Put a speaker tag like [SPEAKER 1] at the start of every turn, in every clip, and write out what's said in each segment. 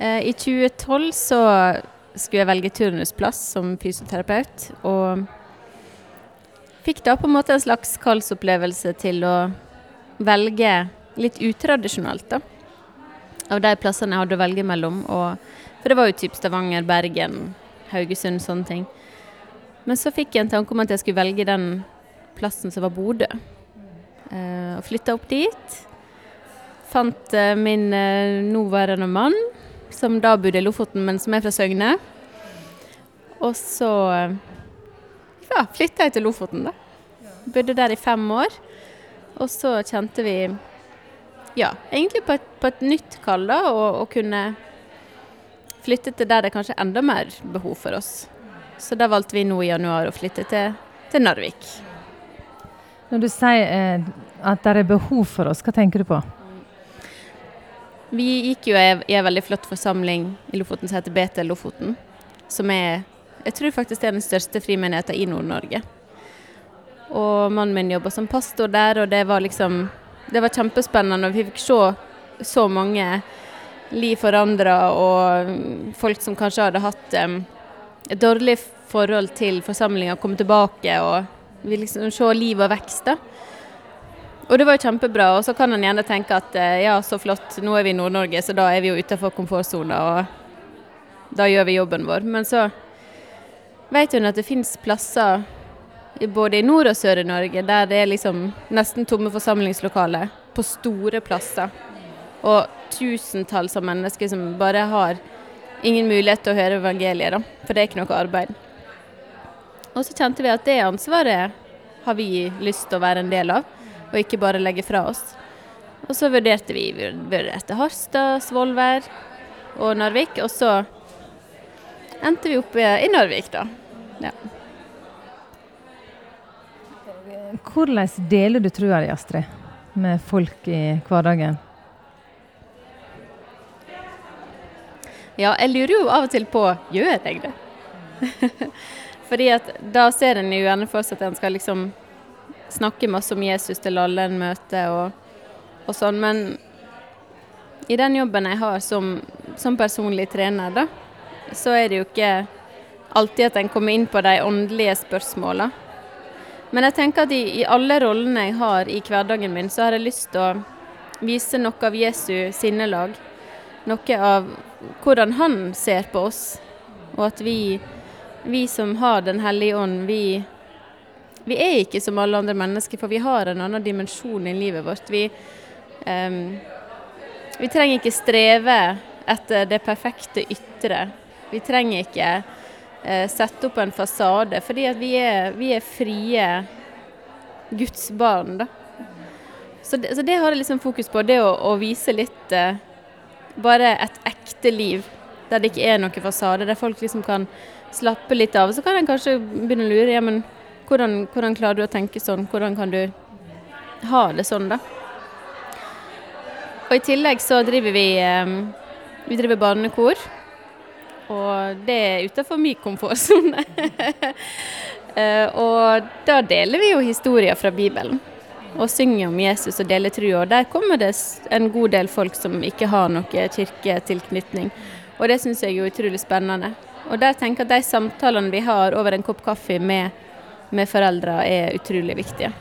[SPEAKER 1] Eh, I 2012 så skulle jeg velge turnusplass som fysioterapeut, og fikk da på en måte en slags kallsopplevelse til å velge litt utradisjonalt, da. Av de plassene jeg hadde å velge mellom. Og, for det var jo typ Stavanger, Bergen, Haugesund, sånne ting. Men så fikk jeg en tanke om at jeg skulle velge den plassen som var Bodø. Eh, og flytta opp dit. Fant eh, min eh, nåværende mann, som da bodde i Lofoten, men som er fra Søgne. Og så eh, ja, flytta jeg til Lofoten, da. Bodde der i fem år. Og så kjente vi ja, egentlig på et, på et nytt kall, da, å kunne flytte til der det kanskje er enda mer behov for oss. Så da valgte vi nå i januar å flytte til, til Narvik.
[SPEAKER 2] Når du sier eh, at det er behov for oss, hva tenker du på?
[SPEAKER 1] Vi gikk jo i en veldig flott forsamling i Lofoten som heter Betel Lofoten. Som er Jeg tror faktisk det er den største frimenigheten i Nord-Norge. Og mannen min jobba som pastor der, og det var liksom Det var kjempespennende. Og vi fikk se så mange liv forandra, og folk som kanskje hadde hatt um, et dårlig forhold til forsamlinga, komme tilbake og vi liksom se liv og vekst. da. Og det var jo kjempebra. Og så kan en gjerne tenke at eh, ja, så flott, nå er vi i Nord-Norge, så da er vi jo utenfor komfortsona, og da gjør vi jobben vår. Men så vet hun at det finnes plasser både i nord og sør i Norge der det er liksom nesten tomme forsamlingslokaler på store plasser. Og tusentalls av mennesker som bare har ingen mulighet til å høre evangeliet, da. For det er ikke noe arbeid. Og så kjente vi at det ansvaret har vi lyst til å være en del av, og ikke bare legge fra oss. Og så vurderte vi vurderte Harstad, Svolvær og Narvik, og så endte vi opp i Narvik, da. Ja.
[SPEAKER 2] Hvordan deler du trua di, Astrid, med folk i hverdagen?
[SPEAKER 1] Ja, jeg lurer jo av og til på gjør jeg det? Fordi at da ser en jo gjerne for seg at en skal liksom snakke masse om Jesus til alle en møter og, og sånn, men i den jobben jeg har som, som personlig trener, da, så er det jo ikke alltid at en kommer inn på de åndelige spørsmåla. Men jeg tenker at i, i, alle rollene jeg har i hverdagen min, så har jeg lyst til å vise noe av Jesu sinnelag. Noe av hvordan han ser på oss. Og at vi, vi som har Den hellige ånd, vi, vi, er ikke som alle andre mennesker, for vi har en annen dimensjon i livet vårt. Vi, um, vi trenger ikke streve etter det perfekte ytre. Vi trenger ikke uh, sette opp en fasade. Fordi vi er, vi er frie Guds barn, da. Så det, så det, har jeg liksom fokus på. Det å, å vise litt uh, Bare et ekte liv der det ikke er noen fasade. Der folk liksom kan slappe litt av. Så kan en kanskje begynne å lure. Ja, men hvordan, hvordan klarer du å tenke sånn? Hvordan kan du ha det sånn, da? Og i tillegg så driver vi eh, Vi driver barnekor. Og det er utenfor min komfortsone. uh, og da deler vi jo historier fra Bibelen. Og synger om Jesus og deler trua. Og der kommer det en god del folk som ikke har noe kirketilknytning. Og det syns jeg er utrolig spennende. Og der tenker jeg at de samtalene vi har over en kopp kaffe med, med foreldre, er utrolig viktige.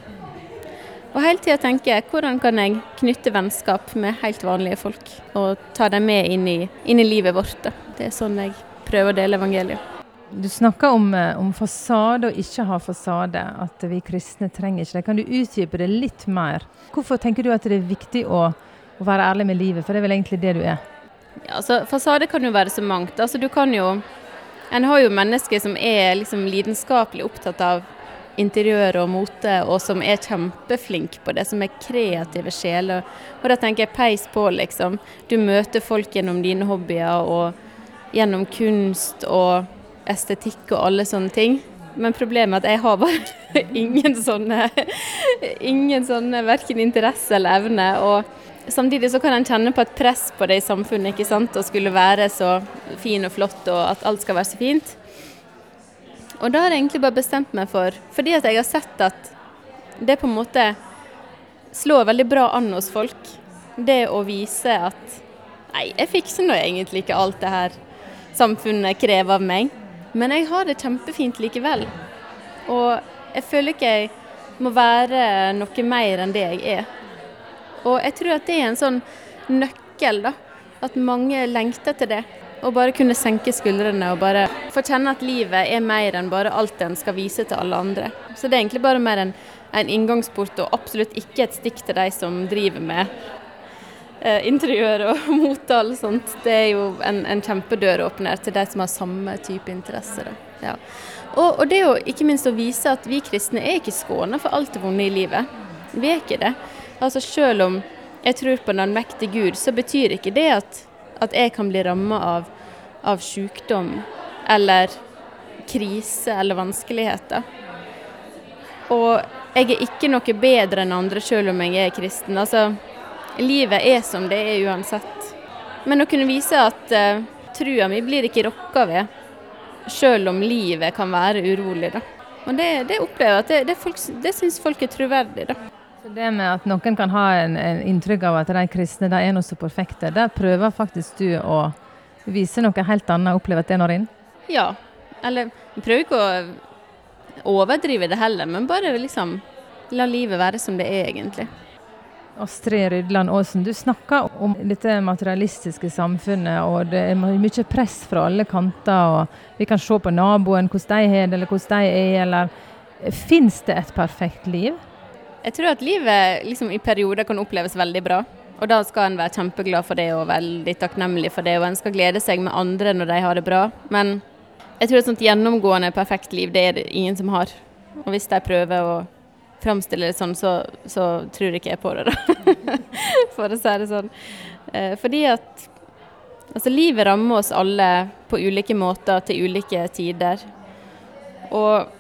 [SPEAKER 1] Og hele tida tenker jeg hvordan kan jeg knytte vennskap med helt vanlige folk, og ta dem med inn i, inn i livet vårt. Det er sånn jeg prøver å dele evangeliet.
[SPEAKER 2] Du snakker om, eh, om, fasade og ikke ha fasade, at vi kristne trenger ikke det. Kan du utdype det litt mer? Hvorfor tenker du at det er viktig å, å være ærlig med livet, for det er vel egentlig det du er?
[SPEAKER 1] Ja, altså Fasade kan jo være så mangt. Altså, du kan jo En har jo mennesker som er liksom lidenskapelig opptatt av interiør og mote, og som er kjempeflink på det, som er kreative sjeler. Og da tenker jeg peis på, liksom. Du møter folk gjennom dine hobbyer og gjennom kunst og estetikk og alle sånne ting. Men problemet er at jeg har bare ingen sånne, ingen sånne verken interesse eller evne. Og samtidig så kan en kjenne på et press på det i samfunnet, ikke sant. Å skulle være så fin og flott og at alt skal være så fint. Og da har jeg egentlig bare bestemt meg for, fordi at jeg har sett at det på en måte slår veldig bra an hos folk, det å vise at Nei, jeg fikser nå egentlig ikke alt det her samfunnet krever av meg. Men jeg har det kjempefint likevel. Og jeg føler ikke jeg må være noe mer enn det jeg er. Og jeg tror at det er en sånn nøkkel, da. At mange lengter til det. Å bare kunne senke skuldrene og bare få kjenne at livet er mer enn bare alt en skal vise til alle andre. Så det er egentlig bare mer en, en inngangsport, og absolutt ikke et stikk til de som driver med eh, interiør og mote og sånt. Det er jo en, en kjempedøråpner til de som har samme type interesser. Ja. Og, og, det jo ikke minst å vise at vi kristne er ikke skåna for alt det vonde i livet. Vi er ikke det. Altså Selv om jeg tror på den allmektige Gud, så betyr ikke det at, at jeg kan bli ramma av, av sykdom eller krise eller vanskeligheter. Og jeg er ikke noe bedre enn andre selv om jeg er kristen. Altså, livet er som det er uansett. Men å kunne vise at uh, trua mi blir ikke rokka ved, selv om livet kan være urolig. da. Og det, det opplever jeg at det, det, folk, det syns folk er troverdig. da.
[SPEAKER 2] Så det med at noen kan ha en, en inntrykk av at de kristne de er noe så perfekte, der prøver faktisk du å vise noe helt annet og oppleve at det når inn?
[SPEAKER 1] Ja. Eller prøver ikke å overdrive det heller, men bare liksom la livet være som det er, egentlig.
[SPEAKER 2] Astrid Rydland Aasen, du snakker om dette materialistiske samfunnet, og det er mye press fra alle kanter. og Vi kan se på naboen, hvordan de har det, eller hvordan de er. eller Fins det et perfekt liv?
[SPEAKER 1] Jeg tror at livet liksom, i perioder kan oppleves veldig bra. Og da skal en være kjempeglad for det og veldig takknemlig for det. Og en skal glede seg med andre når de har det bra. Men jeg tror et sånt gjennomgående perfekt liv, det er det ingen som har. Og hvis de prøver å framstille det sånn, så, så tror ikke jeg på det, da. for å si det sånn. Eh, fordi at altså, livet rammer oss alle på ulike måter til ulike tider. Og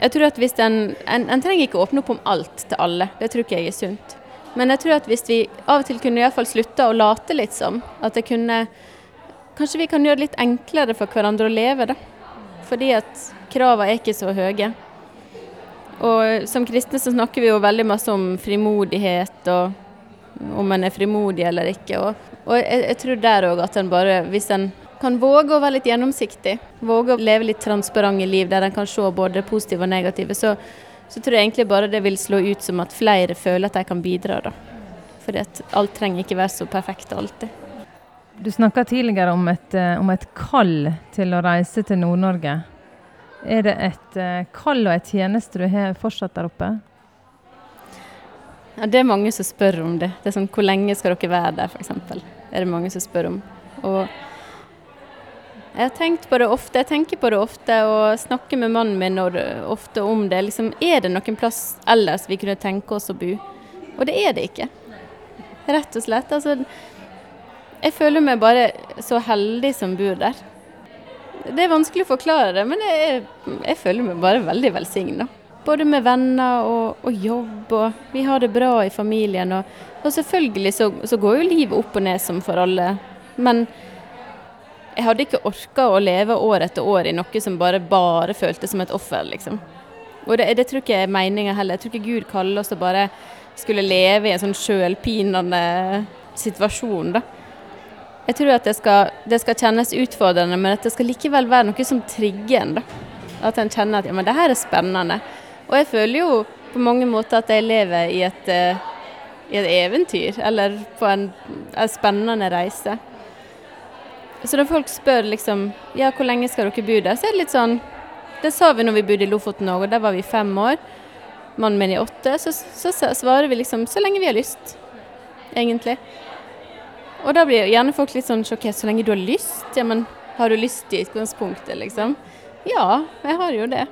[SPEAKER 1] jeg tror at hvis en, en, en trenger ikke åpne opp om alt til alle, det tror ikke jeg er sunt. Men jeg tror at hvis vi av og til kunne iallfall slutte å late litt som, at det kunne Kanskje vi kan gjøre det litt enklere for hverandre å leve, da. Fordi at kravene er ikke så høye. Og som kristne så snakker vi jo veldig masse om frimodighet, og om en er frimodig eller ikke. Og, og jeg, jeg, tror der òg at en bare, hvis en kan våge å være litt gjennomsiktig. Våge å leve litt transparente liv der en kan se både positive og negative. Så, så, tror jeg egentlig bare det vil slå ut som at flere føler at de kan bidra. da. Fordi at alt trenger ikke være så perfekt alltid.
[SPEAKER 2] Du snakka tidligere om et, eh, om et, kall til å reise til Nord-Norge. Er det et eh, kall og et tjeneste du har fortsatt der oppe?
[SPEAKER 1] Ja, Det er mange som spør om det. Det er sånn, Hvor lenge skal dere være der, f.eks. Er det mange som spør om. Og jeg har tenkt på det ofte. Jeg tenker på det ofte og snakker med mannen min ofte om det. Liksom, er det noen plass ellers vi kunne tenke oss å bo? Og det er det ikke. Rett og slett. Altså, jeg føler meg bare så heldig som bor der. Det er vanskelig å forklare det, men jeg, jeg føler meg bare veldig velsigna. Både med venner og, og, jobb, og vi har det bra i familien. Og, og selvfølgelig så, så, går jo livet opp og ned som for alle. Men jeg hadde ikke orka å leve år etter år i noe som bare, bare føltes som et offer, liksom. Og det, det tror ikke jeg er meninga heller. Jeg tror ikke Gud kaller oss til bare skulle leve i en sånn sjølpinende situasjon, da. Jeg tror at det skal, det skal, kjennes utfordrende, men at det skal likevel være noe som trigger en. da. At en kjenner at ja, men det her er spennende. Og jeg føler jo på mange måter at jeg lever i et, uh, i et eventyr, eller på en, en spennende reise. Så når folk spør liksom ja, hvor lenge skal dere bo der, så er det litt sånn Det sa vi når vi bodde i Lofoten òg, og der var vi fem år. Mannen min i åtte. Så, så, svarer vi liksom så lenge vi har lyst, egentlig. Og da blir gjerne folk litt sånn sjokkert. Så lenge du har lyst? Ja, men har du lyst i utgangspunktet, liksom? Ja, jeg har jo det.